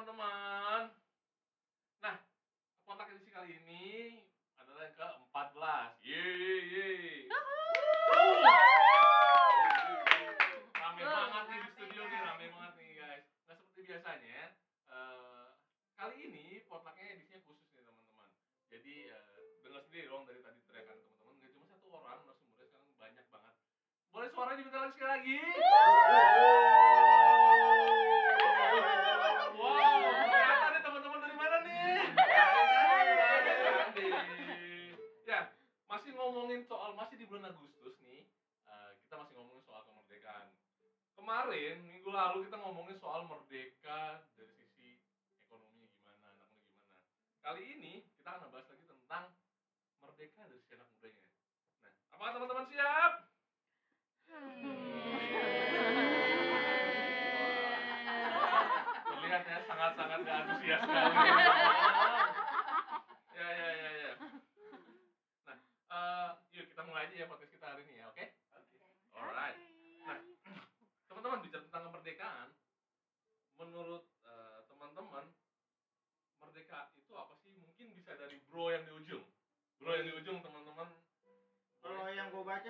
teman-teman.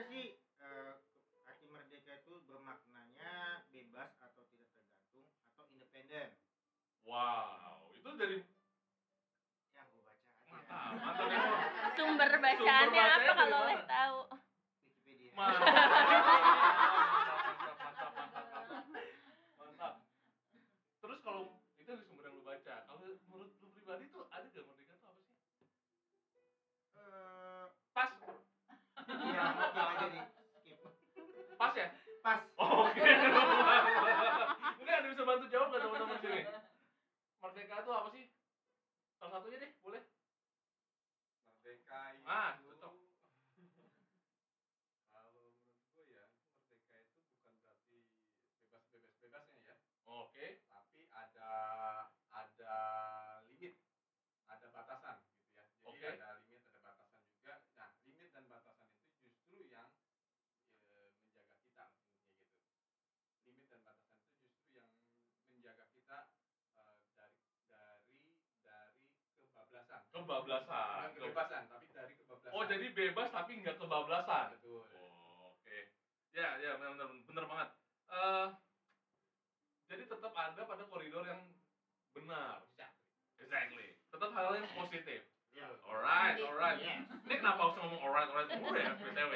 Gue baca sih eh, arti merdeka itu bermaknanya bebas atau tidak tergantung atau independen. Wow, itu dari Yang gue baca mantap, aja. mantap ya. Sumber bacaannya bacanya apa kalau boleh tahu? Wikipedia. Tuh apa sih? Salah satunya deh, boleh? Merdeka itu Ah, cocok. kalau menurut gue ya merdeka itu bukan berarti bebas bebas bebasnya ya Oke. tapi ada ada limit ada batasan gitu ya jadi Oke. ada limit ada batasan juga nah limit dan batasan itu justru yang eh, menjaga kita maksudnya gitu limit dan batasan itu justru yang menjaga kita eh, dari dari dari kebablasan bukan kebebasan tapi dari kebablasan Oh, jadi bebas tapi nggak kebablasan. betul Oh, Oke. Ya, ya benar benar benar banget. Eh jadi tetap ada pada koridor yang benar. Exactly. Tetap hal yang positif. Ya. Alright, alright. Yes. Ini kenapa harus ngomong alright, alright mulu ya, BTW?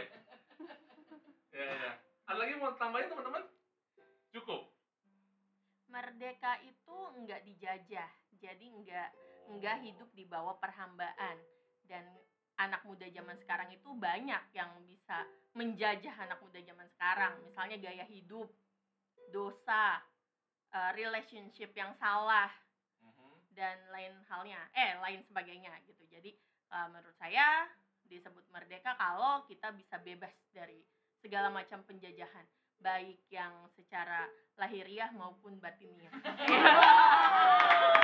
Ya, ya. Ada lagi mau tambahin teman-teman? Cukup. Merdeka itu enggak dijajah, jadi enggak enggak hidup di bawah perhambaan. Dan anak muda zaman sekarang itu banyak yang bisa menjajah anak muda zaman sekarang. Misalnya gaya hidup dosa eh, relationship yang salah Mhm. dan lain halnya. Eh lain sebagainya gitu. Jadi eh, menurut saya disebut merdeka kalau kita bisa bebas dari segala macam penjajahan. Baik yang secara lahiriah maupun batiniah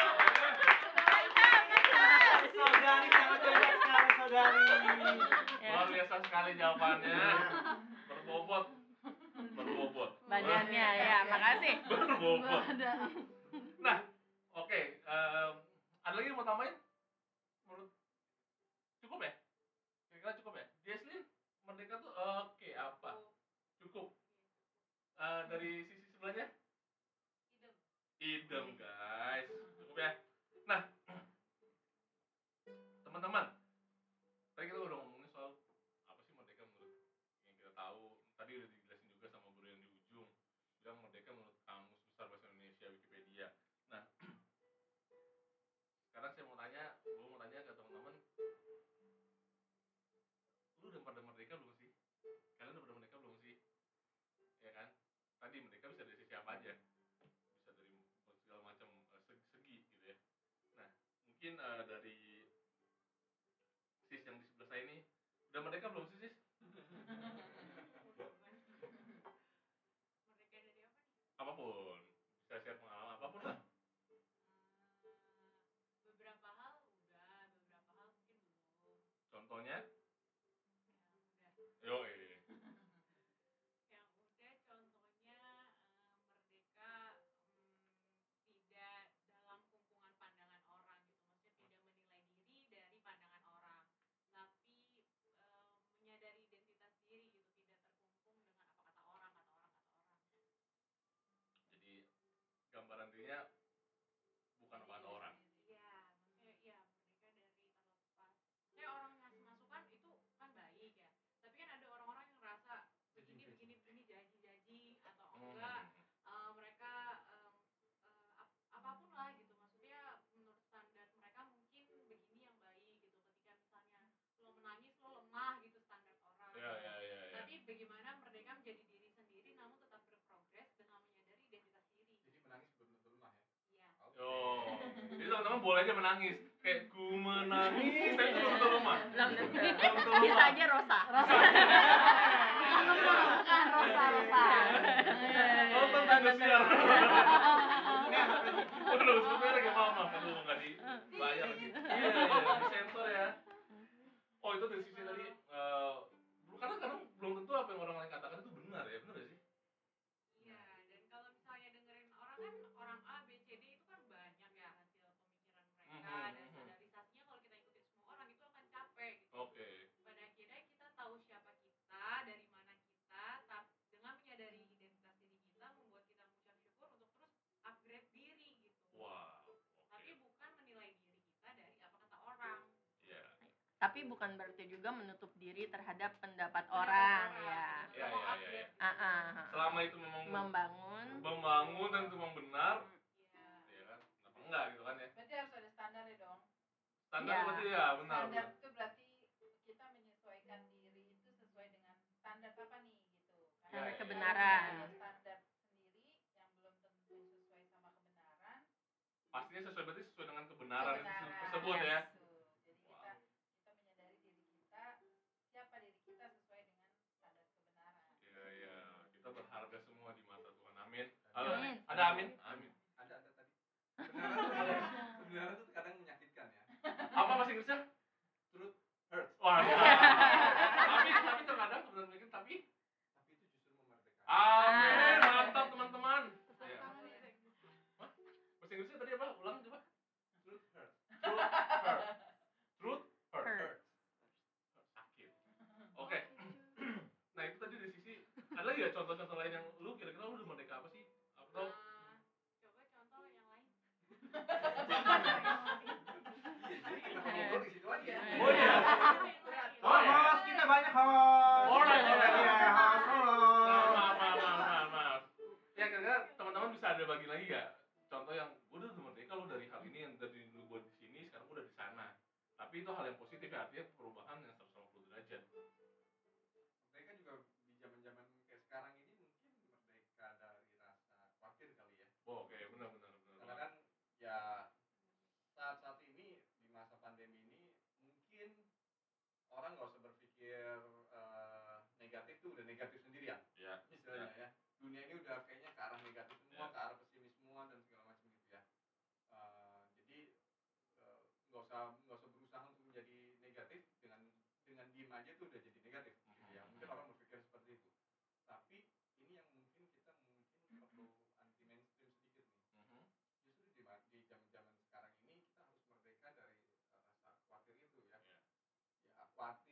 Saudari sangat banyak sekali saudari. Luar biasa sekali jawabannya. Berbobot. Berbobot. badannya ya makasih Berbobot. Nah, oke. em, ada lagi yang mau tambahin? Menurut cukup ya? Kira-kira cukup ya? Jesslyn, merdeka tuh oke apa? Cukup. Eh, dari sisi mungkin eh, dari sis yang di sebelah saya ini udah merdeka belum sih sis? Apa pun, bisa share pengalaman apa pun lah. beberapa hal udah beberapa hal mungkin belum Contohnya, ya udah yo yang udah contohnya eh, merdeka mm, tidak dalam fungsi dirinya bukan apa kata orang Iya, maksudnya iya merdeka dari terlepas. Kayak orang ngasih masukan itu kan baik ya. Tapi kan ada orang-orang yang ngerasa begini begini begini jaji-jaji atau Hmm. enggak eh, mereka em, eh, ap- apa pun lah gitu. Maksudnya menurut standar mereka mungkin begini yang baik gitu. Ketika misalnya lo menangis lo lemah gitu standar orang. ya ya ya ya Tapi bagaimana merdeka menjadi diri sendiri namun tetap berprogres dengan menyadari identitas diri. Jadi menangis belum tentu lemah ya. Iya. Oke. Oh, jadi teman-teman boleh aja menangis. Kayak ku menangis, tapi itu betul tentu bisa aja rosa. Bukan rosa rosa. Nonton di apa sih? Waduh, sebenarnya kayak mama, aduh nggak dibayar lagi. Iya, iya, disensor ya. Oh itu dari sisi tadi, eh, karena kadang belum tentu apa yang orang lain katakan itu benar ya, benar gak sih? Iya, dan kalau misalnya dengerin orang kan orang A, B, C, D itu kan banyak ya hasil pemikiran mereka Mhm, dan mhm. standarisasinya kalau kita ikutin semua orang itu akan capek gitu. Oke. Pada akhirnya kita tahu siapa kita, dari mana kita, tapi dengan menyadari identitas diri kita membuat kita mengucap syukur untuk terus upgrade diri gitu. Wow. Tapi Oke. bukan menilai diri kita dari apa kata orang. Iya. Tapi bukan berarti juga menutup diri terhadap pendapat orang ya. Iya, iya, iya, upgrade Ah, ah, ah. Selama itu memang membangun membangun dan itu memang benar, Iya. ya kan? Kenapa enggak gitu kan ya? berarti harus ada standar ya dong Standar Ya. berarti ya, benar. standar benar. itu berarti kita menyesuaikan diri itu sesuai dengan standar apa nih gitu Ya, standar ya, ya. kebenaran standar sendiri yang belum tentu sesuai sama kebenaran Pastinya sesuai berarti sesuai dengan kebenaran, kebenaran tersebut ya. gitu. jadi kita kita menyadari diri kita siapa diri kita sesuai dengan standar kebenaran Iya, iya. Kita berharga semua di mata Tuhan. Amin. Halo. Amin. Ada amin? Amin. Ada ada tadi. Kebenaran tuh kadang, kebenaran tuh kadang menyakitkan ya. Apa bahasa Inggrisnya? Truth hurts. Wah. tapi tapi terkadang kebenaran mungkin tapi Tapi itu justru memerdekakan. amin. Mantap teman-teman. Iya. ya. Bahasa Inggrisnya tadi apa? Ulang coba. Truth hurts. Truth hurts. Truth hurts. Sakit. Oke. Nah, itu tadi dari sisi ada lagi ya contoh-contoh lain yang tuh udah jadi negatif gitu ya. Mungkin orang berpikir seperti itu. Tapi ini yang mungkin kita mungkin perlu anti mainstream sedikit nih Mhm. justru di di zaman-zaman sekarang ini kita harus merdeka dari uh, rasa khawatir itu ya. Ya. Ya khawatir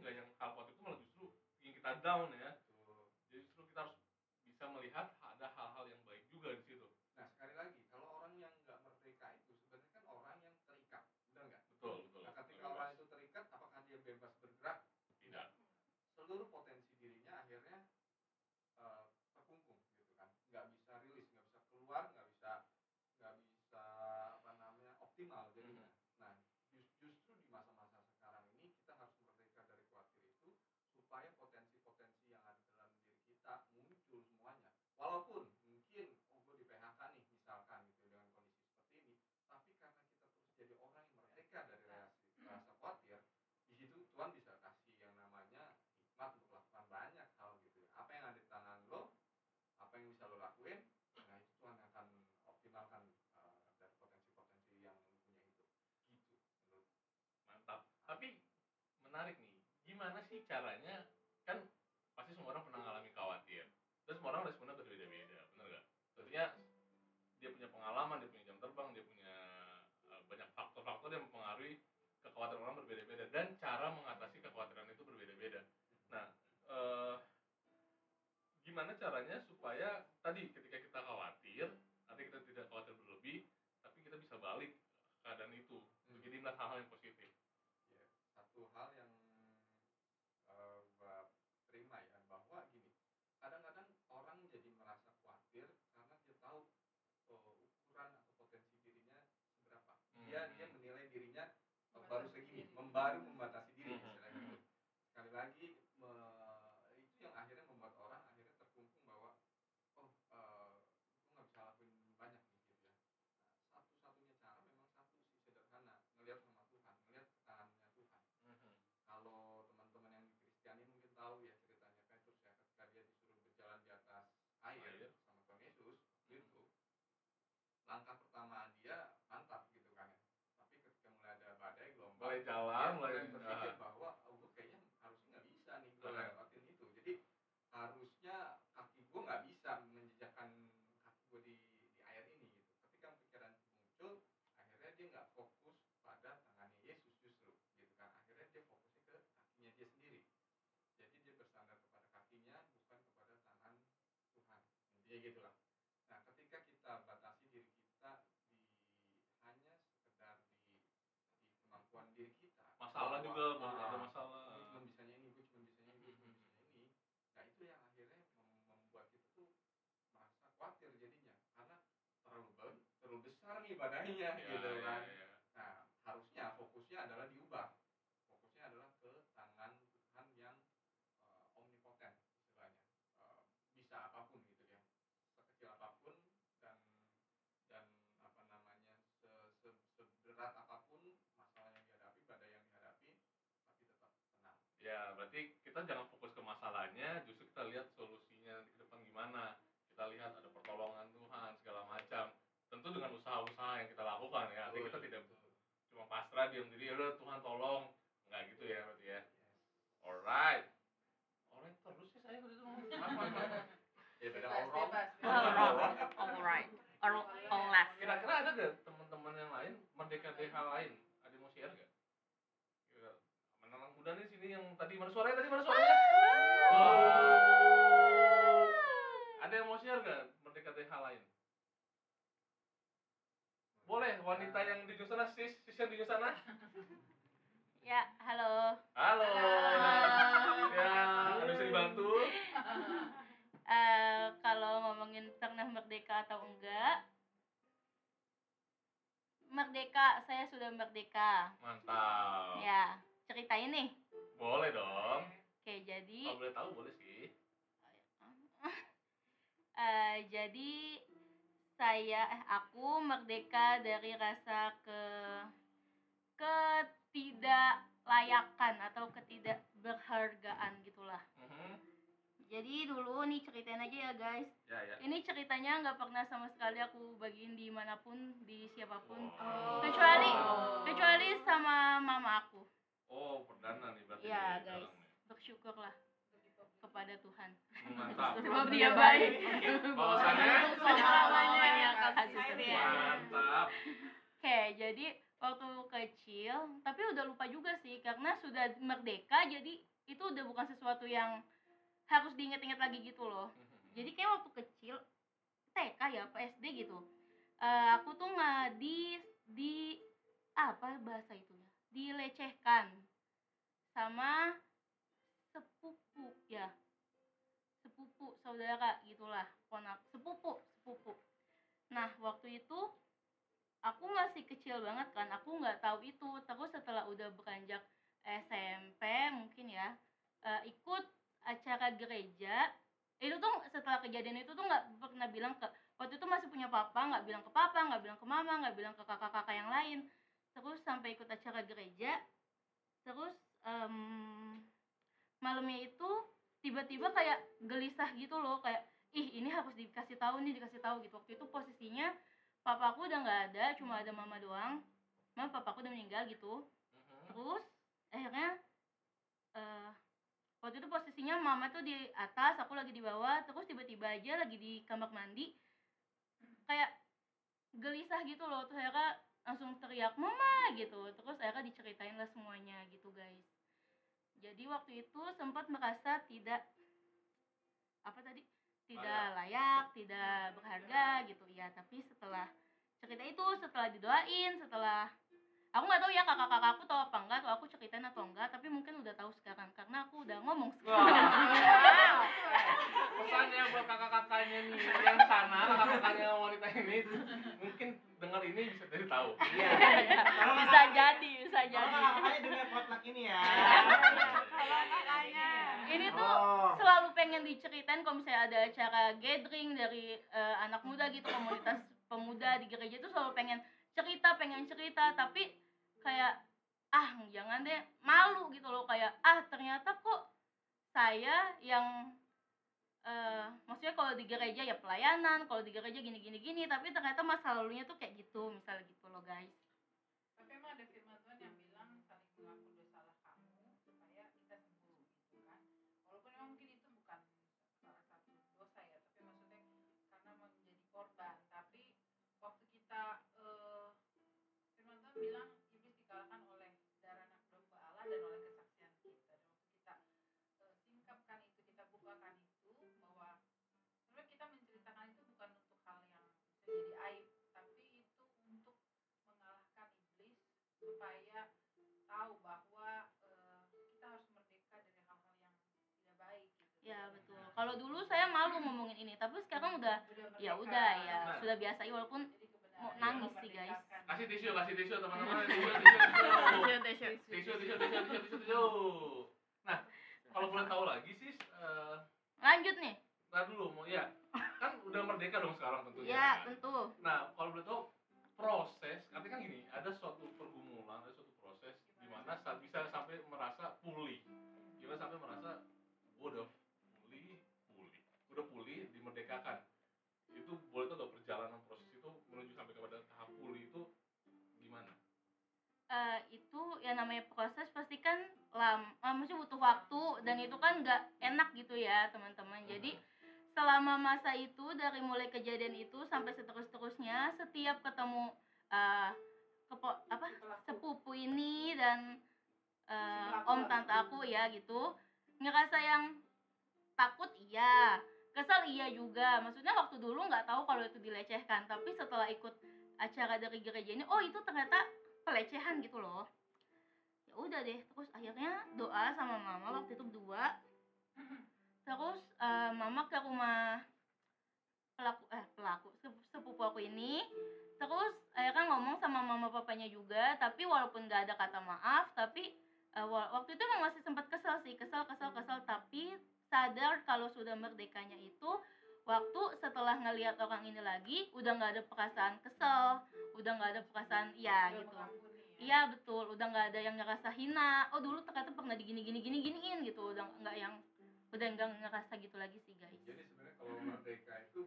nggak yang kapal itu malah justru bikin kita down ya. Jadi justru kita harus bisa melihat ada hal-hal yang baik juga di situ. Nah sekali lagi kalau orang yang nggak merdeka itu sebenarnya kan orang yang terikat benar nggak? Betul betul. Nah ketika orang itu terikat apakah dia bebas bergerak? Tidak. Seluruh potensi supaya potensi-potensi yang ada dalam diri kita muncul semuanya. Walaupun mungkin oh gue di PHK nih misalkan gitu dengan kondisi seperti ini tapi karena kita terus jadi orang yang merdeka dari rasa, rasa khawatir di situ Tuhan bisa kasih yang namanya hikmat untuk melakukan banyak hal gitu ya. Apa yang ada di tangan lo apa yang bisa lo lakuin nah itu Tuhan akan optimalkan eh, dari potensi-potensi yang lo punya itu. Gitu. Menurut mantap. Tapi menarik nih gimana sih caranya? Kan pasti semua orang pernah ngalamin khawatir dan semua orang responnya berbeda-beda bener gak? tentunya dia punya pengalaman dia punya jam terbang dia punya uh, banyak faktor-faktor yang mempengaruhi kekhawatiran orang berbeda-beda. Dan cara mengatasi kekhawatiran itu berbeda-beda. Nah eh, gimana caranya supaya tadi ketika kita khawatir nanti kita tidak khawatir berlebih tapi kita bisa balik keadaan itu untuk jadi melihat hal-hal yang positif? Ya satu hal yang eh, gua terima ya bahwa gini kadang-kadang orang jadi merasa khawatir karena dia tahu eh, ukuran atau potensi dirinya seberapa dia Hmm. dia menilai dirinya baru segini membaru membatasi diri Hmm. gitu sekali lagi me- itu yang akhirnya membuat orang akhirnya terkungkung bahwa oh eh gue nggak bisa lakuin banyak nih gitu ya nah, satu-satunya cara memang satu sih sederhana ngelihat sama Tuhan ngelihat tangannya Tuhan Mhm. kalau teman-teman yang di Kristiani mungkin tahu ya ceritanya Petrus ya ketika dia disuruh berjalan di atas air, Air. sama Tuhan Yesus itu langkah pertama dia mantap gitu kan ya tapi ketika mulai ada badai gelombang mulai jalan mulai mulai berpikir ah, bahwa oh, gue kayaknya harusnya nggak bisa nih gue Ah. lewatin itu jadi harusnya kaki gue nggak bisa menjejakkan kaki gue di di air ini gitu ketika pikiran itu muncul akhirnya dia nggak fokus pada tangannya Yesus justru gitu kan akhirnya dia fokusnya ke kakinya dia sendiri jadi dia bersandar kepada kakinya bukan kepada tangan Tuhan intinya gitulah nah ketika kita batasi diri kita di hanya sekedar di di kemampuan diri kita masalah juga mau ada masalah. gue cuma bisanya ini gue cuma bisanya ini gue cuma bisanya ini nah itu yang akhirnya mem- membuat kita tuh merasa khawatir jadinya. Karena terlalu terlalu besar nih badannya Ya, gitu ya, kan ya. nah harusnya fokusnya adalah diubah fokusnya adalah ke tangan Tuhan yang eh, omnipoten istilahnya Eh, bisa apa pun gitu ya sekecil apa pun dan dan apa namanya se, se- seberat apa pun masalah yang dihadapi badai yang dihadapi tapi tetap tenang ya berarti kita jangan fokus ke masalahnya justru kita lihat solusinya nanti ke depan gimana. Kita lihat ada pertolongan Tuhan segala macam. Tentu dengan usaha-usaha yang kita lakukan ya artinya kita tidak cuma pasrah diam diri ya udah Tuhan tolong. Nggak gitu ya berarti ya. Alright. Alright terus sih saya udah ngomong apa apa ya beda alright. All, all left kira-kira ada gak teman-teman yang lain merdeka DH lain ada yang mau share gak Kira- muda nih sini yang tadi mana suaranya tadi mana suaranya? Ada yang mau share gak merdeka DH lain? Boleh wanita yang di sana sis sis yang di sana ya halo. Halo. Halo. ya ada bisa dibantu. Eh, kalau ngomongin pernah merdeka atau enggak? Merdeka saya sudah merdeka. Mantap. Ya ceritain nih boleh dong oke jadi kalau boleh tahu boleh sih Eh, jadi saya eh aku merdeka dari rasa ke ketidaklayakan atau ketidakberhargaan gitulah. Mhm. Jadi dulu nih ceritain aja ya guys. ya ya Ini ceritanya nggak pernah sama sekali aku bagiin di mana pun di siapa pun. Wow. Kecuali kecuali sama mama aku. Oh perdana nih berarti Iya, guys. Bersyukurlah kepada Tuhan. mantap Sebab dia baik. bahwasannya Selamanya yang kasih setia. mantap Oke, jadi waktu kecil, tapi udah lupa juga sih karena sudah merdeka jadi itu udah bukan sesuatu yang harus diinget-inget lagi gitu loh. Jadi kayak waktu kecil TK ya, apa SD gitu. eh, aku tuh nggak di di apa bahasa itu ya? Dilecehkan sama sepupu ya. Sepupu saudara gitulah ponak sepupu sepupu. Nah waktu itu aku masih kecil banget kan aku nggak tahu itu. Terus setelah udah beranjak SMP mungkin ya eh, ikut acara gereja itu tuh setelah kejadian itu tuh nggak pernah bilang ke waktu itu masih punya papa nggak bilang ke papa nggak bilang ke mama nggak bilang ke kakak-kakak yang lain terus sampai ikut acara gereja terus em, malamnya itu tiba-tiba kayak gelisah gitu loh kayak ih ini harus dikasih tahu nih dikasih tahu gitu. Waktu itu posisinya papaku udah nggak ada cuma ada mama doang. Mama papaku udah meninggal gitu. Mhm. terus akhirnya eh waktu itu posisinya mama tuh di atas aku lagi di bawah. Terus tiba-tiba aja lagi di kamar mandi kayak gelisah gitu loh. Terus akhirnya langsung teriak mama! gitu. Terus akhirnya diceritain lah semuanya gitu guys. Jadi waktu itu sempat merasa tidak apa tadi? Tidak layak. tidak berharga gitu. Ya tapi setelah cerita itu setelah didoain setelah aku nggak tahu ya kakak-kakakku tahu apa enggak atau aku ceritain atau enggak tapi mungkin udah tahu sekarang karena aku udah ngomong sekarang. Pesannya buat kakak-kakaknya nih yang sana, kakak-kakaknya wanita ini dengar ini bisa jadi tahu. Iya. Kalau bisa jadi bisa Kalau jadi kakaknya dengar potluck ini ya. Kalau kakaknya. ini tuh Oh. selalu pengen diceritain kalau misalnya ada acara gathering dari eh, anak muda gitu komunitas pemuda di gereja itu selalu pengen cerita pengen cerita tapi kayak ah jangan deh malu gitu loh kayak ah ternyata kok saya yang eh maksudnya kalau di gereja ya pelayanan kalau di gereja gini gini gini tapi ternyata masa lalunya tuh kayak gitu misalnya gitu loh guys supaya tahu bahwa eh, kita harus merdeka dari hal-hal yang tidak baik gitu. ya betul kalau dulu saya malu ngomongin ini tapi sekarang udah ya merdeka. udah ya Nah. sudah biasa ya walaupun mau nangis sih, guys. Kasih tisu, kasih tisu teman-teman. Tisu, tisu, tisu. Tisu, Tisu, tisu, tisu, tisu, tisu, tisu. Nah, kalau boleh tahu lagi sih, eh, lanjut nih ntar dulu mau ya kan udah merdeka dong sekarang tentunya. ya tentu Nah, kalau boleh tahu proses, yang namanya proses pasti kan lam eh, maksudnya butuh waktu dan itu kan nggak enak gitu ya teman-teman. Jadi selama masa itu dari mulai kejadian itu sampai seterus-terusnya setiap ketemu eh kepo, apa sepupu ini dan eh, om tante aku ya gitu ngerasa yang takut iya. Kesel iya juga. Maksudnya waktu dulu nggak tahu kalau itu dilecehkan tapi setelah ikut acara dari gereja ini oh itu ternyata pelecehan gitu loh udah deh terus akhirnya doa sama mama waktu itu berdua. Terus eh, mama ke rumah pelaku eh pelaku sep- sepupu aku ini. Terus akhirnya ngomong sama mama papanya juga tapi walaupun nggak ada kata maaf tapi wa- waktu itu emang masih sempat kesel sih kesel kesel kesel. Tapi sadar kalau sudah merdekanya itu waktu setelah ngelihat orang ini lagi udah nggak ada perasaan kesel udah nggak ada perasaan Udah gitu. mengampuni. ya. Iya betul. Udah nggak ada yang ngerasa hina. Oh dulu ternyata pernah digini gini gini giniin gitu. Udah nggak yang udah nggak ngerasa gitu lagi sih guys. Jadi sebenarnya kalau merdeka itu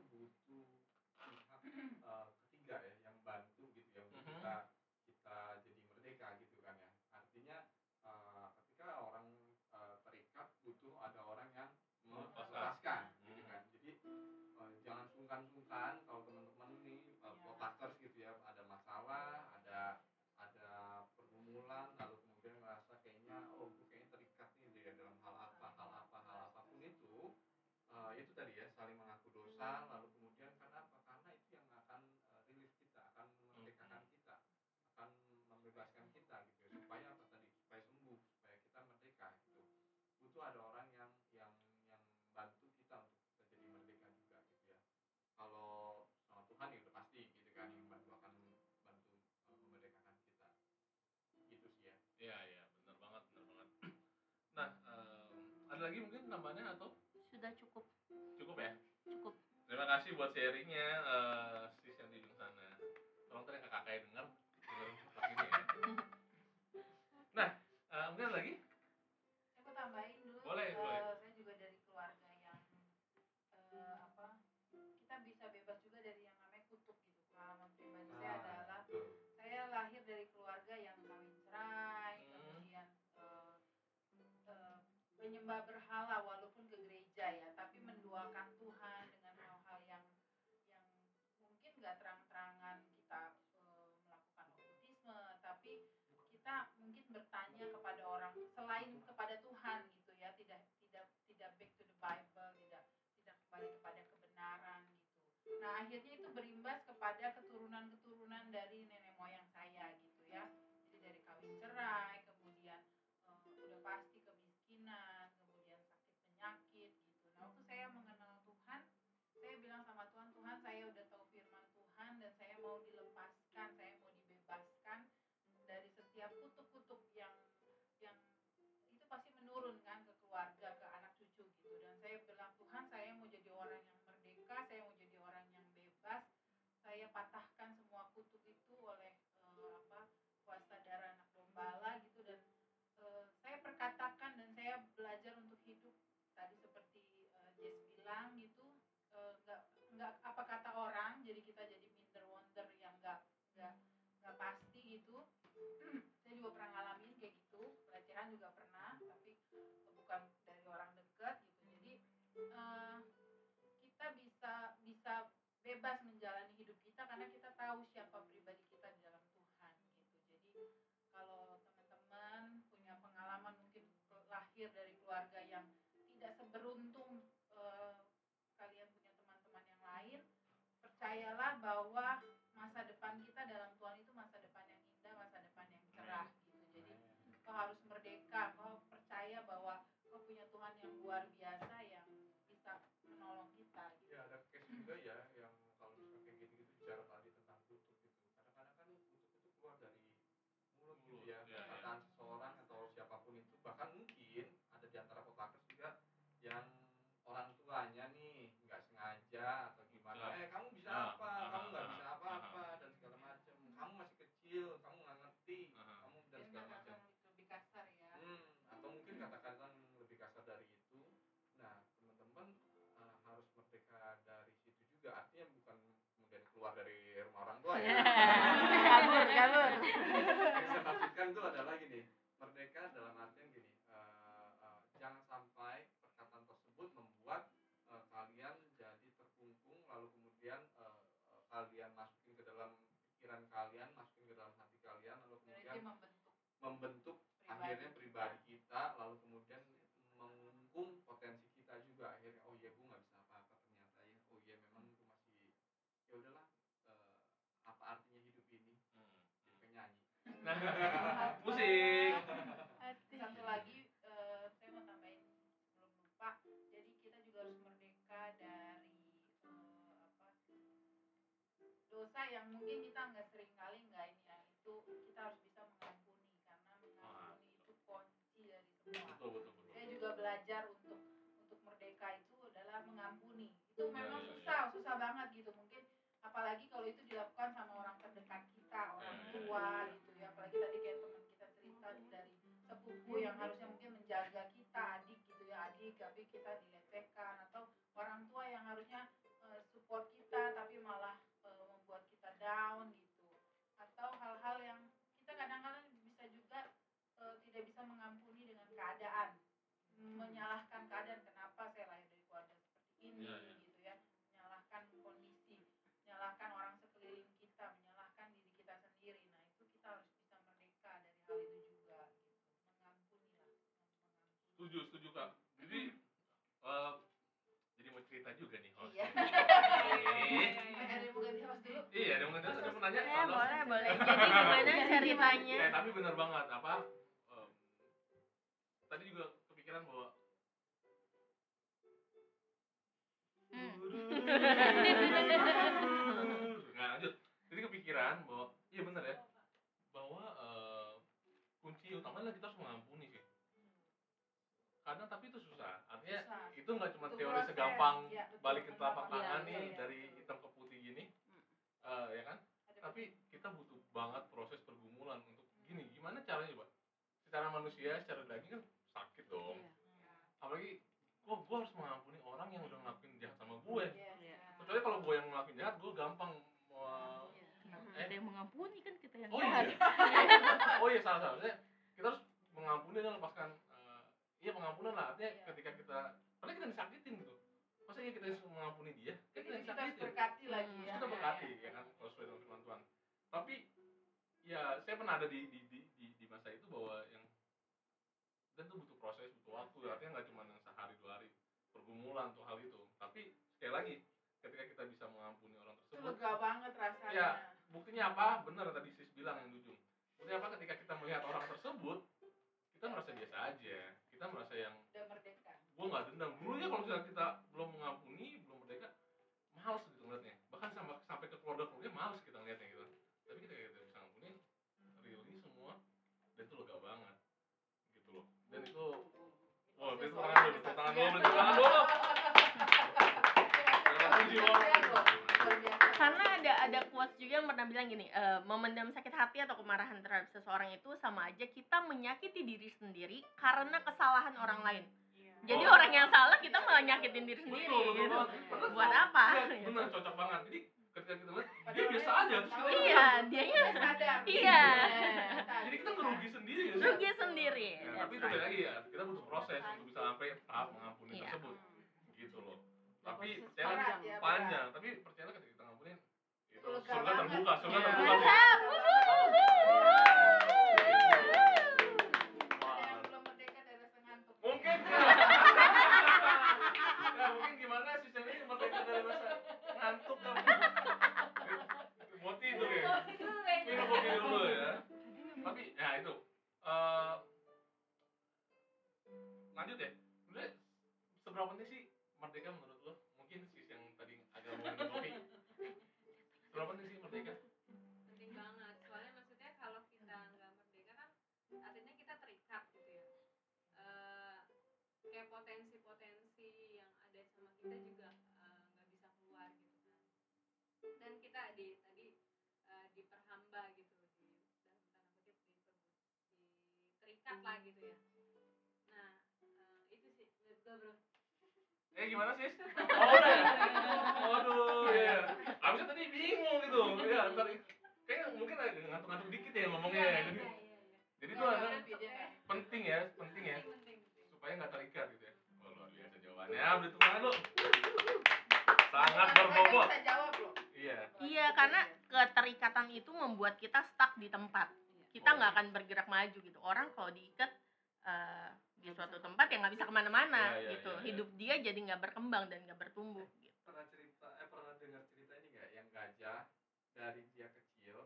Iya. lalu kemudian karena apa? Karena itu yang akan eh, rilis kita akan memerdekakan kita akan membebaskan kita gitu ya, supaya apa tadi? Supaya sembuh supaya kita merdeka gitu. Butuh ada orang yang yang yang bantu kita untuk kita jadi merdeka juga gitu ya. Kalau sama Tuhan ya udah pasti gitu kan yang bantu akan bantu eh, memerdekakan kita. Gitu sih ya. Iya iya benar banget benar banget. Nah um, ada lagi mungkin namanya atau? Sudah cukup. Cukup ya? Cukup terima kasih buat sharingnya eh, sis yang di ujung sana tolong tadi kakak denger denger ya nah eh, mungkin ada lagi Aku tambahin dulu. Boleh, eh, boleh. Saya juga dari keluarga yang eh, apa? Kita bisa bebas juga dari yang namanya kutuk gitu. Pengalaman pribadi saya Ah, adalah betul. saya lahir dari keluarga yang kawin cerai, Hmm. kemudian eh, eh, menyembah berhala walaupun ke gereja ya, tapi menduakan Tuhan dengan hal-hal yang yang mungkin nggak terang-terangan kita eh, melakukan okultisme, tapi kita mungkin bertanya kepada orang selain kepada Tuhan gitu ya, tidak tidak tidak back to the Bible, tidak tidak kembali kepada kebenaran gitu. Nah akhirnya itu berimbas kepada keturunan-keturunan dari nenek moyang saya gitu ya. Jadi dari kawin cerai, jadi kita jadi minder wonder yang nggak nggak nggak pasti gitu. Saya juga pernah ngalamin kayak gitu. Pelecehan juga pernah tapi bukan dari orang dekat gitu. Jadi eh, kita bisa bisa bebas menjalani hidup kita karena kita tahu siapa pribadi kita di dalam Tuhan gitu. Jadi kalau teman-teman punya pengalaman mungkin lahir dari keluarga yang tidak seberuntung eh, kalian punya teman-teman yang lain percayalah bahwa masa depan kita dalam Tuhan itu masa depan yang indah masa depan yang cerah gitu jadi kau harus merdeka kau percaya bahwa kau punya Tuhan yang luar biasa yang bisa menolong kita gitu. ya ada case juga ya yang kalau misalnya kayak gitu-gitu bicara tadi tentang kutuk gitu kadang-kadang kan kutuk itu keluar dari mulut gitu ya ya, ya. perkataan seseorang atau siapa pun itu bahkan mungkin ada di antara potakers juga yang keluar dari rumah orang tua ya. kabur kabur yang saya maksudkan itu adalah gini, merdeka dalam artian gini, eh, eh, jangan sampai perkataan tersebut membuat eh, kalian jadi terkungkung, lalu kemudian eh, eh, kalian masukin ke dalam pikiran kalian, masukin ke dalam hati kalian, lalu kemudian membentuk membentuk pribadi akhirnya pribadi kita lalu kemudian mengungkung potensi kita juga akhirnya oh iya gue nggak bisa apa-apa ternyata ya oh iya memang gue masih ya udahlah eh, apa artinya hidup ini Hmm. jadi penyanyi Nah, musik. satu lagi eh, saya mau tambahin belum lupa. Jadi kita juga harus merdeka dari eh, apa dosa yang mungkin kita nggak sering kali nggak ini ya itu kita harus bisa mengampuni. Karena mengampuni itu kunci dari semua. Betul betul betul. saya juga belajar untuk untuk merdeka itu adalah mengampuni. Itu Ya, memang ya, ya. susah susah banget gitu mungkin. Apalagi kalau itu dilakukan sama orang terdekat kita orang tua gitu apalagi tadi kayak teman kita cerita dari sepupu yang harusnya mungkin menjaga kita adik gitu ya adik tapi kita dilecehkan atau orang tua yang harusnya eh, support kita tapi malah eh, membuat kita down gitu. Atau hal-hal yang kita kadang-kadang bisa juga eh, tidak bisa mengampuni dengan keadaan. Menyalahkan keadaan kenapa saya lahir dari keluarga seperti ini? Iya, iya. gitu ya menyalahkan kondisi menyalahkan orang sekeliling kita menyalahkan diri kita sendiri nah itu kita harus bisa merdeka dari hal itu juga gitu mengampuni lah mengampuni Setuju setuju kak. Jadi eh, jadi mau cerita juga nih host. iya. Ada yang mau ganti host dulu? Iya, ada yang ada yang mau nanya? Ya kalau boleh boleh. Jadi gimana ceritanya? Eh, tapi benar banget. Apa em, tadi juga kepikiran bahwa Hmm. nggak lanjut. Jadi kepikiran bahwa iya benar ya bahwa eh, kunci utamanya adalah kita harus mengampuni kadang tapi itu susah artinya Susah. itu nggak cuma teori proses. segampang Iya, betul. balikin telapak Iya, tangan iya, nih iya. dari hitam ke putih gini Hmm. Eh, ya kan Ada tapi kita butuh banget proses pergumulan untuk gini gimana caranya pak secara manusia secara daging kan sakit dong Iya. apalagi gua gua harus mengampuni orang yang udah ngelakuin jahat sama gue Iya. Iya. kecuali kalau gue yang ngelakuin jahat gue gampang Eh. ada yang mengampuni kan kita yang oh jahat. iya oh iya salah salah kita harus mengampuni dan lepaskan iya pengampunan lah. Artinya Iya. ketika kita padahal kita disakitin gitu. Masa iya kita harus mengampuni dia? Kan kita kita disakitin. berkati lagi Hmm. ya. kita berkati ya kan kalau sesuai dengan firman Tuhan. Tapi ya saya pernah ada di di di di, di masa itu bahwa yang dan itu butuh proses butuh waktu. Artinya nggak cuma yang sehari dua hari pergumulan tuh hal itu. Tapi sekali lagi ketika kita bisa mengampuni orang Itu tersebut lega banget rasanya. Iya. buktinya apa? Benar tadi sis bilang yang ujung. Buktinya apa? Ketika kita melihat orang tersebut kita merasa biasa aja kita merasa yang Udah merdeka. gue nggak dendam. Dulunya kalau misalnya kita belum mengampuni belum merdeka males gitu ngeliatnya. Bahkan sampai sampai ke keluarga keluarga males kita ngeliatnya gitu. Tapi kita bisa ngampuni really semua dan itu lega banget gitu loh. Dan itu wah tepuk orang tangan dulu tangan dulu tangan dulu. Terima kasih, Wak. Luar biasa. Karena ada ada quotes juga yang pernah bilang gini, eh, memendam sakit hati atau kemarahan terhadap seseorang itu sama aja kita menyakiti diri sendiri karena kesalahan orang lain. Iya. Jadi Oh. orang yang salah kita malah nyakitin diri sendiri betul betul gitu. Padahal Buat kalau- apa? iya, benar cocok banget jadi ketika kita lihat dia biasa aja terus kita. Iya, dia Dia sadar. Iya. jadi kita ngerugi sendiri ya rugi sendiri. Ya, tapi itu lagi ya kita butuh proses untuk bisa sampai tahap mengampuni Iya. tersebut gitu loh tapi percayalah berat ya, panjang tapi percayalah ketika kita surga banget. terbuka surga Iya. terbuka ngantuk. mungkin. Ya mungkin gimana sih ini merdeka dari rasa ngantuk kan tidur ya? Minum kopi dulu ya. Tapi ya itu. Eh lanjut ya. Sebenarnya seberapa penting sih merdeka menurut lo? Mungkin sis yang tadi agak mau minum kopi seberapa penting sih merdeka? Penting banget. Soalnya maksudnya kalau kita nggak merdeka kan artinya kita terikat gitu ya. Eh, kayak potensi-potensi yang ada sama kita juga eh, nggak bisa keluar gitu kan. Dan kita di tadi eh, diperhamba gitu di dalam tanda kutip terikat lah gitu ya eh gimana sis oh udah ya waduh ya abisnya tadi bingung gitu. Ya ntar kayaknya mungkin agak ngantuk-ngantuk dikit ya ngomongnya ya. jadi iya iya. jadi itu ada Iya. penting ya penting ya. Supaya nggak terikat gitu ya. Oh luar biasa jawabannya. Beri tepuk tangan lu sangat berbobot. iya. Iya, karena keterikatan itu membuat kita stuck di tempat. Kita nggak akan bergerak maju gitu. Orang kalau diikat eh, di suatu tempat ya nggak bisa ke mana-mana Iya, iya, gitu. iya, iya. Hidup dia jadi nggak berkembang dan nggak bertumbuh. Gitu. pernah cerita eh pernah dengar cerita ini nggak yang gajah dari dia kecil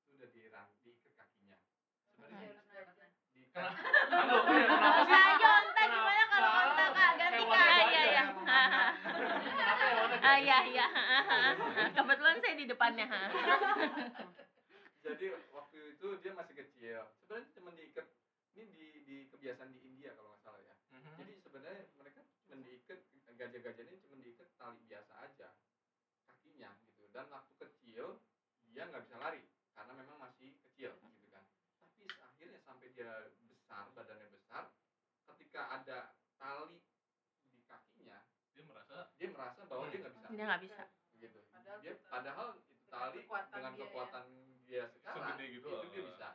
itu udah diram diikat kakinya sebenarnya di iya, Jonta Kenapa? gimana kalau kontak kak ganti kak? Iya iya. yang ya warna Ah iya iya. Kebetulan saya di depannya. ha. jadi waktu itu dia masih kecil sebenarnya cuma diikat ini di di kebiasaan di India kalau nggak salah ya Mhm. jadi sebenarnya mereka cuma diikat gajah-gajah ini cuma diikat tali biasa aja kakinya gitu dan waktu kecil dia nggak bisa lari karena memang masih kecil gitu kan tapi akhirnya sampai dia besar badannya besar ketika ada tali di kakinya dia merasa dia merasa bahwa dia nggak bisa Dia nggak bisa. gitu Padahal dia padahal itu tali kekuatan dengan dia ya. kekuatan dia sekarang Segede gitu, itu dia bisa.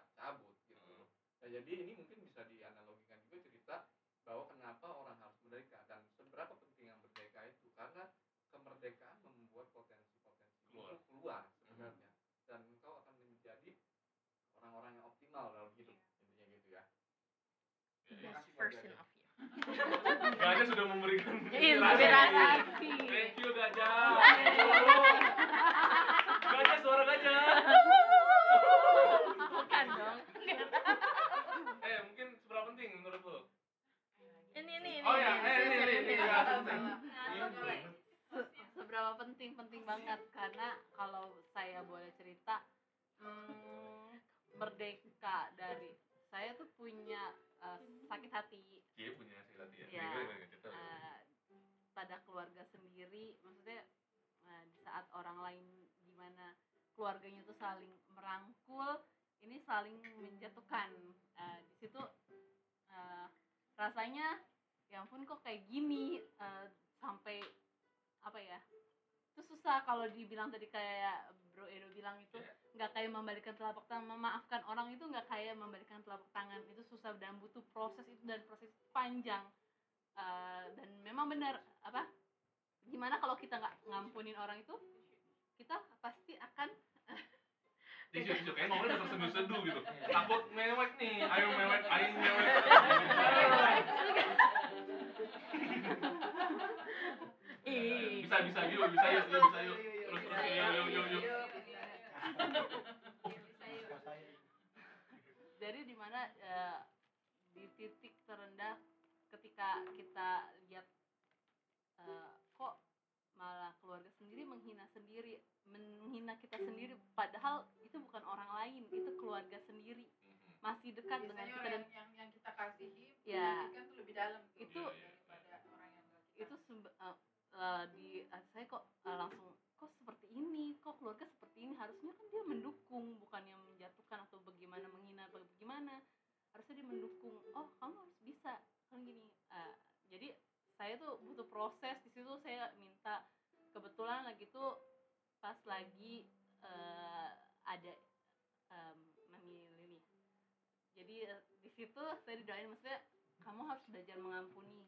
Nah, jadi ini mungkin bisa dianalogikan juga cerita bahwa kenapa orang harus merdeka dan seberapa pentingnya merdeka itu. Karena kemerdekaan membuat potensi-potensi Keluar. itu keluar sebenarnya. Dan engkau akan menjadi orang-orang yang optimal dalam hidup intinya gitu ya. Ya, Best kasih, version of you. gajah sudah memberikan Inspirasi. thank you gajah gajah suara gajah Bukan dong. penting menurut lo? Ini ini ini. Oh ya, ini ini ini. ini, ini, ini, iya. Seberapa penting penting banget karena kalau saya boleh cerita hmm, merdeka dari saya tuh punya uh, sakit hati. Iya punya sakit hati ya. Iya. ya uh, pada keluarga sendiri, maksudnya uh, di saat orang lain gimana keluarganya tuh saling merangkul, ini saling menjatuhkan. Uh, di situ eh, rasanya ya ampun kok kayak gini Eh, sampai apa ya itu susah kalau dibilang tadi kayak Bro Edo bilang itu nggak kayak membalikan telapak tangan memaafkan orang itu nggak kayak membalikan telapak tangan. Itu susah dan butuh proses itu dan proses panjang. Eh, dan memang benar apa gimana kalau kita nggak ngampunin orang itu kita pasti akan tisu kayak ngomongnya udah terseduh-seduh gitu. Takut mewek nih ayo mewek ayo mewek. Ih. bisa bisa yuk bisa yuk yuk bisa yuk. terus terus yuk yuk yuk. yuk jadi di mana eh, di titik terendah ketika kita lihat eh, kok malah keluarga sendiri menghina sendiri menghina kita sendiri. Padahal itu bukan orang lain itu keluarga sendiri. Masih dekat dengan biasanya kita orang dan yang, yang kita kasihi Ya. kan lebih dalam. Tuh Itu- daripada orang yang kita itu sumber- eh, eh, di eh, saya kok eh, langsung kok seperti ini? Kok keluarga seperti ini? Harusnya kan dia mendukung bukan yang menjatuhkan atau bagaimana menghina atau bagaimana. Harusnya dia mendukung. Oh kamu harus bisa. Kan gini Eh, jadi saya tuh butuh proses. Di situ saya minta kebetulan lagi tuh pas lagi eh, ada em, mami jadi eh, di situ saya didoain maksudnya kamu harus belajar mengampuni.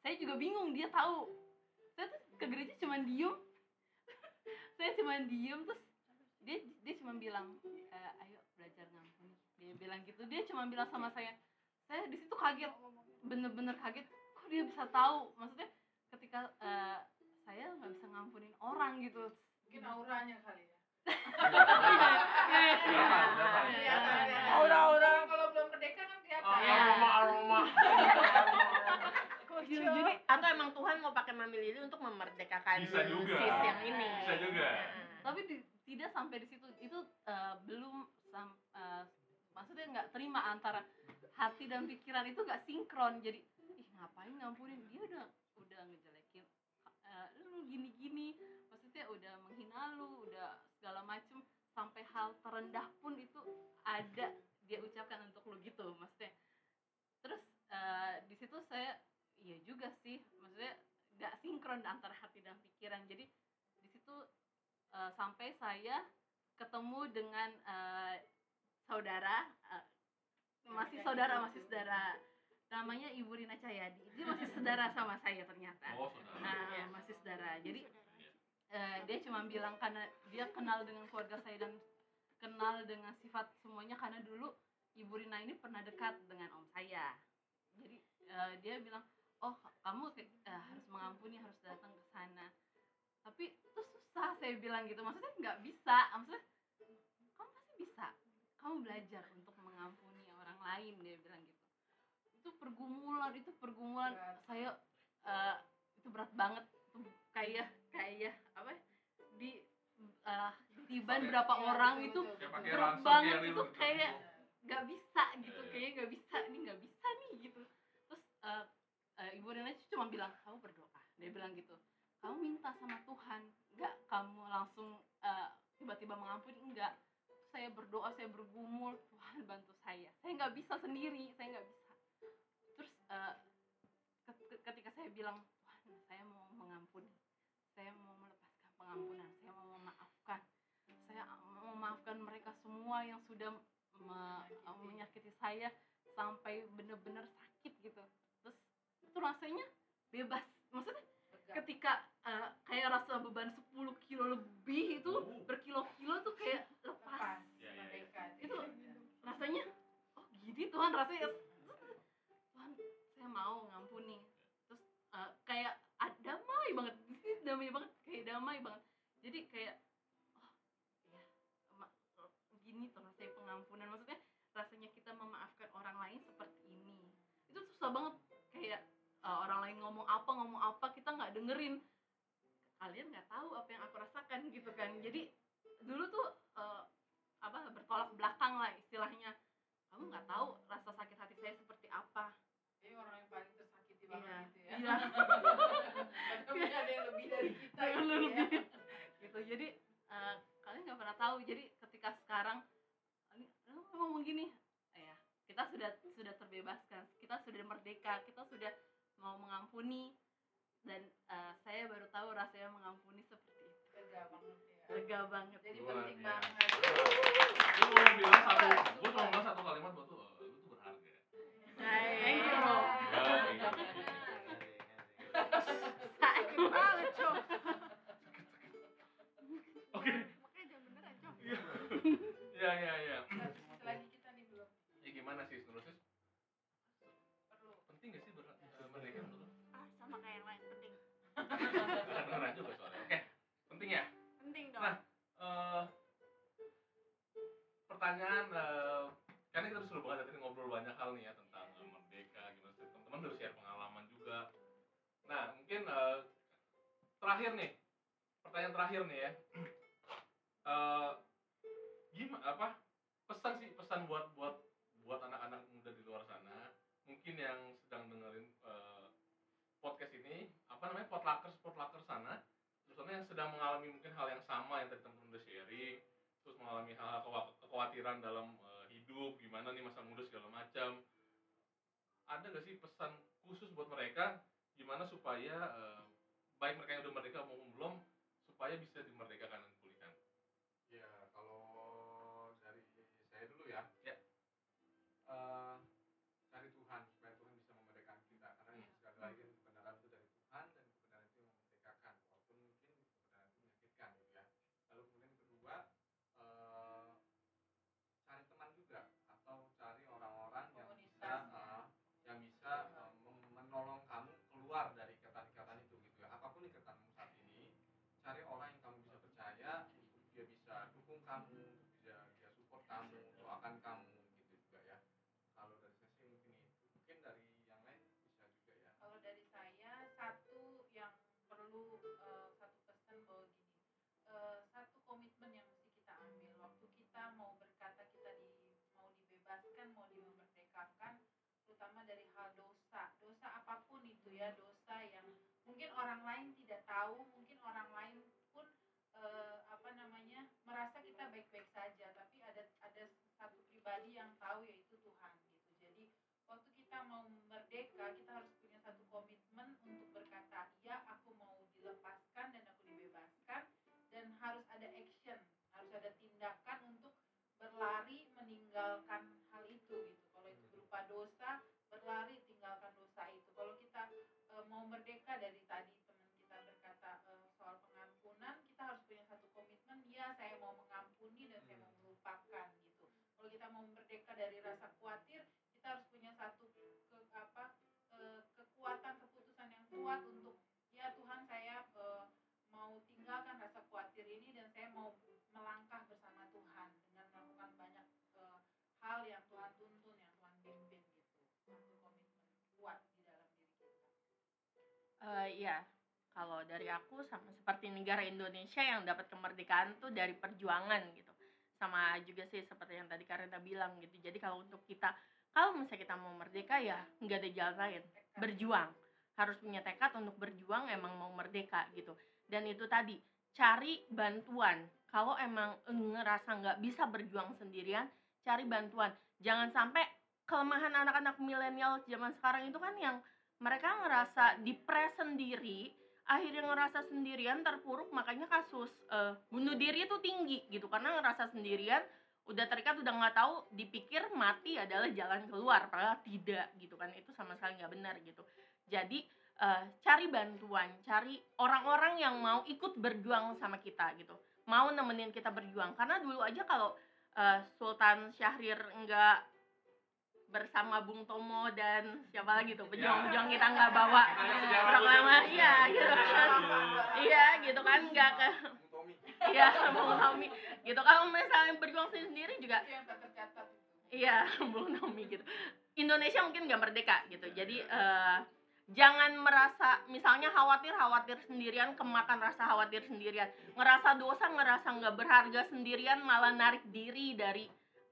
Saya juga bingung dia tahu. Saya tuh ke gereja cuma diem. Saya cuma diem terus dia dia cuma bilang "Eh, ayo belajar ngampuni. Dia bilang gitu dia cuma bilang sama saya. Saya di situ kaget bener-bener kaget. Kok dia bisa tahu? Maksudnya ketika eh, saya nggak bisa ngampunin orang gitu mungkin auranya kali ya Berapa? Berapa? Kelihatan, ya. Aura-aura. Tapi kalau belum merdeka kan kelihatan Ah, Iya. aroma aroma Jadi, atau emang Tuhan mau pakai Mami Lili untuk memerdekakan Bisa juga. sis yang ini. Bisa juga. Heeh. tapi di- tidak sampai di situ itu eh, belum sam, eh, maksudnya nggak terima antara hati dan pikiran itu nggak sinkron jadi ih ngapain ngampunin dia udah udah ngejelekin lu gini gini maksudnya udah menghina lu udah segala macem sampai hal terendah pun itu ada dia ucapkan untuk lu gitu maksudnya. Terus eh, di situ saya iya juga sih maksudnya nggak sinkron antara hati dan pikiran. Jadi di situ eh, sampai saya ketemu dengan eh, saudara eh, masih saudara masih saudara namanya Ibu Rina Cahyadi. Dia masih saudara sama saya ternyata. Oh saudara. Nah masih saudara. Jadi eh, dia cuma bilang karena dia kenal dengan keluarga saya dan kenal dengan sifat semuanya karena dulu Ibu Rina ini pernah dekat dengan om saya. Jadi eh, dia bilang oh kamu eh, harus mengampuni harus datang ke sana. Tapi itu susah saya bilang gitu. Maksudnya nggak bisa. Maksudnya kamu pasti bisa. Kamu belajar untuk mengampuni orang lain dia bilang gitu itu pergumulan itu pergumulan. Berat. saya eh, itu berat banget. Itu kayak kayak apa ya, di eh, tiban berapa Iya, orang betul, itu betul, betul. berat banget. kayak itu gitu. kayak nggak bisa gitu iya. kayaknya nggak bisa nih nggak bisa nih gitu. Terus eh, eh, ibu Rina cuma bilang kamu berdoa. Dia bilang gitu kamu minta sama Tuhan nggak? Kamu langsung eh, tiba-tiba mengampuni? Enggak saya berdoa saya bergumul Tuhan bantu saya. Saya nggak bisa sendiri saya nggak bisa eh, ke- ke- ketika saya bilang Tuhan saya mau mengampuni saya mau melepaskan pengampunan saya mau memaafkan saya mau memaafkan mereka semua yang sudah me- menyakiti saya sampai benar-benar sakit gitu terus itu rasanya bebas maksudnya Lega. ketika eh, kayak rasa beban 10 kilo lebih itu Oh. berkilo-kilo tuh kayak lepas lepas Iya, iya, iya. merdeka Itu rasanya oh gini Tuhan rasanya ngampuni terus eh, kayak ah, damai banget. Damai banget kayak damai banget. Jadi kayak oh ya gini tuh rasanya pengampunan. Maksudnya rasanya kita memaafkan orang lain seperti ini. Itu susah banget. Kayak eh, orang lain ngomong apa ngomong apa kita nggak dengerin. Kalian nggak tahu apa yang aku rasakan gitu kan. Jadi dulu tuh eh, apa bertolak belakang lah istilahnya. Kamu nggak tahu rasa sakit hati saya seperti apa. Ini orang yang paling belakang iya. gitu ya. Iya. Tapi ada yang lebih dari kita gitu ya. lebih. gitu. Jadi uh, kalian nggak pernah tahu. Jadi ketika sekarang ini lu ngomong gini. Eh, ya. Kita sudah sudah terbebaskan. Kita sudah merdeka. Kita sudah mau mengampuni. Dan uh, saya baru tahu rasanya mengampuni seperti itu. Lega banget ya. Lega banget. Jadi penting banget. Gue cuma bilang satu gue cuma bilang satu kalimat buat lo thank you. Sakit banget cok Oke, makanya jangan beneran cok. Ya ya ya. selagi kita nih belum. Ya gimana sih nih ya cari orang yang kamu bisa percaya dia bisa dukung kamu, untuk dia support kamu, doakan kamu gitu juga ya. Kalau dari saya sih mungkin itu. Mungkin dari yang lain bisa juga ya. kalau dari saya satu yang perlu eh, satu pesan bahwa gini eh, satu komitmen yang mesti kita ambil waktu kita mau berkata kita di mau dibebaskan mau dimerdekakan terutama dari hal dosa dosa apa pun itu ya dosa mungkin orang lain tidak tahu mungkin orang lain pun eh, apa namanya merasa kita baik-baik saja tapi ada ada satu pribadi yang tahu yaitu Tuhan gitu. Jadi waktu kita mau merdeka kita harus punya satu komitmen untuk berkata ya aku mau dilepaskan dan aku dibebaskan dan harus ada action harus ada tindakan untuk berlari meninggalkan hal itu gitu. Kalau itu berupa dosa berlari mau merdeka dari tadi teman kita berkata eh, soal pengampunan kita harus punya satu komitmen ya saya mau mengampuni dan saya mau melupakan gitu. Kalau kita mau merdeka dari rasa khawatir kita harus punya satu ke, apa eh, kekuatan keputusan yang kuat untuk ya Tuhan saya eh, mau tinggalkan rasa khawatir ini dan saya mau Eh, iya, kalau dari aku sama seperti negara Indonesia yang dapat kemerdekaan tuh dari perjuangan gitu. Sama juga sih seperti yang tadi Karina bilang gitu. Jadi kalau untuk kita, kalau misalnya kita mau merdeka ya nggak ada jalan lain, berjuang. Harus punya tekad untuk berjuang emang mau merdeka gitu. Dan itu tadi cari bantuan. Kalau emang ngerasa nggak bisa berjuang sendirian, cari bantuan. Jangan sampai kelemahan anak-anak milenial zaman sekarang itu kan yang mereka ngerasa depres sendiri akhirnya ngerasa sendirian terpuruk makanya kasus eh, bunuh diri itu tinggi gitu. Karena ngerasa sendirian udah terikat udah nggak tahu dipikir mati adalah jalan keluar padahal tidak gitu kan. Itu sama sekali nggak benar gitu. Jadi eh, cari bantuan cari orang-orang yang mau ikut berjuang sama kita gitu. Mau nemenin kita berjuang. Karena dulu aja kalau eh, Sultan Syahrir nggak bersama Bung Tomo dan siapa lagi tuh? Pejuang-pejuang kita nggak bawa. Proklamasi ya gitu kan. Iya gitu kan. Nggak ke iya Bung Tommy gitu. Kalau misalnya berjuang sendiri juga iya Bung Tommy gitu. Indonesia mungkin nggak merdeka gitu. Jadi eh, jangan merasa misalnya khawatir khawatir sendirian kemakan rasa khawatir sendirian. Ngerasa dosa ngerasa nggak berharga sendirian malah narik diri dari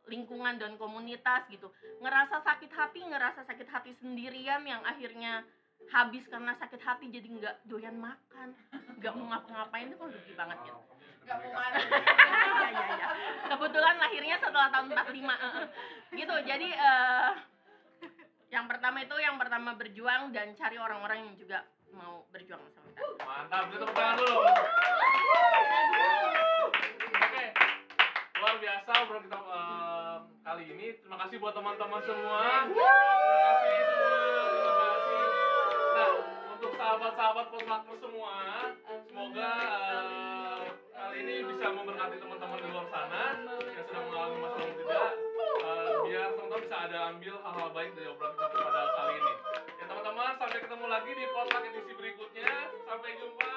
lingkungan dan komunitas gitu ngerasa sakit hati ngerasa sakit hati sendirian yang akhirnya habis karena sakit hati jadi nggak doyan makan nggak mau ngapa-ngapain itu kan rugi banget gitu Nggak mau sekali. Iya iya iya. Kebetulan lahirnya setelah tahun 45 eh, eh. gitu. Jadi eh Yang pertama itu yang pertama berjuang dan cari orang-orang yang juga mau berjuang sama kita. Mantap, tepuk tangan dulu. Oke, luar biasa obrolan kita em, kali ini. Terima kasih buat teman-teman semua. Terima kasih semua. Terima kasih. Nah, untuk sahabat-sahabat potlucker semua, semoga eh, kali ini bisa memberkati teman-teman di luar sana yang sedang mengalami masalah yang tidak. Eh, biar teman-teman bisa ada ambil hal-hal baik dari obrolan kita pada kali ini. Ya teman-teman, sampai ketemu lagi di potluck edisi berikutnya. Sampai jumpa.